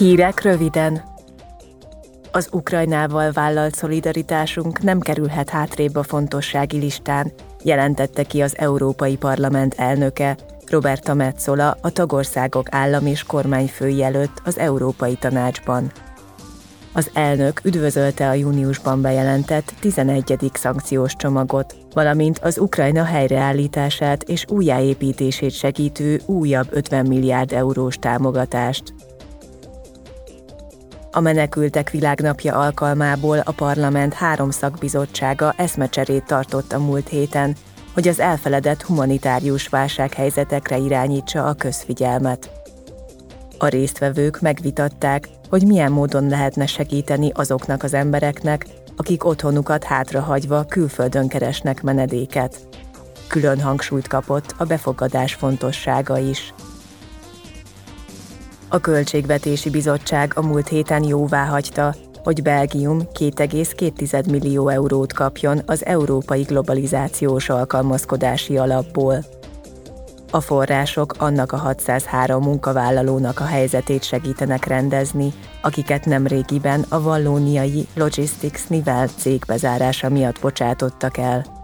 Hírek röviden. Az Ukrajnával vállalt szolidaritásunk nem kerülhet hátrébb a fontossági listán, jelentette ki az Európai Parlament elnöke, Roberta Metzola, a tagországok állam és kormányfői előtt az Európai Tanácsban. Az elnök üdvözölte a júniusban bejelentett 11. szankciós csomagot, valamint az Ukrajna helyreállítását és újjáépítését segítő újabb 50 milliárd eurós támogatást. A Menekültek Világnapja alkalmából a parlament három szakbizottsága eszmecserét tartott a múlt héten, hogy az elfeledett humanitárius válsághelyzetekre irányítsa a közfigyelmet. A résztvevők megvitatták, hogy milyen módon lehetne segíteni azoknak az embereknek, akik otthonukat hátrahagyva külföldön keresnek menedéket. Külön hangsúlyt kapott a befogadás fontossága is. A Költségvetési Bizottság a múlt héten jóvá hagyta, hogy Belgium 2,2 millió eurót kapjon az Európai Globalizációs Alkalmazkodási Alapból. A források annak a 603 munkavállalónak a helyzetét segítenek rendezni, akiket nem régiben a vallóniai Logistics Nivel cég bezárása miatt bocsátottak el.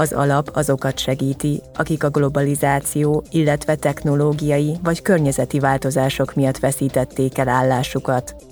Az alap azokat segíti, akik a globalizáció, illetve technológiai vagy környezeti változások miatt veszítették el állásukat.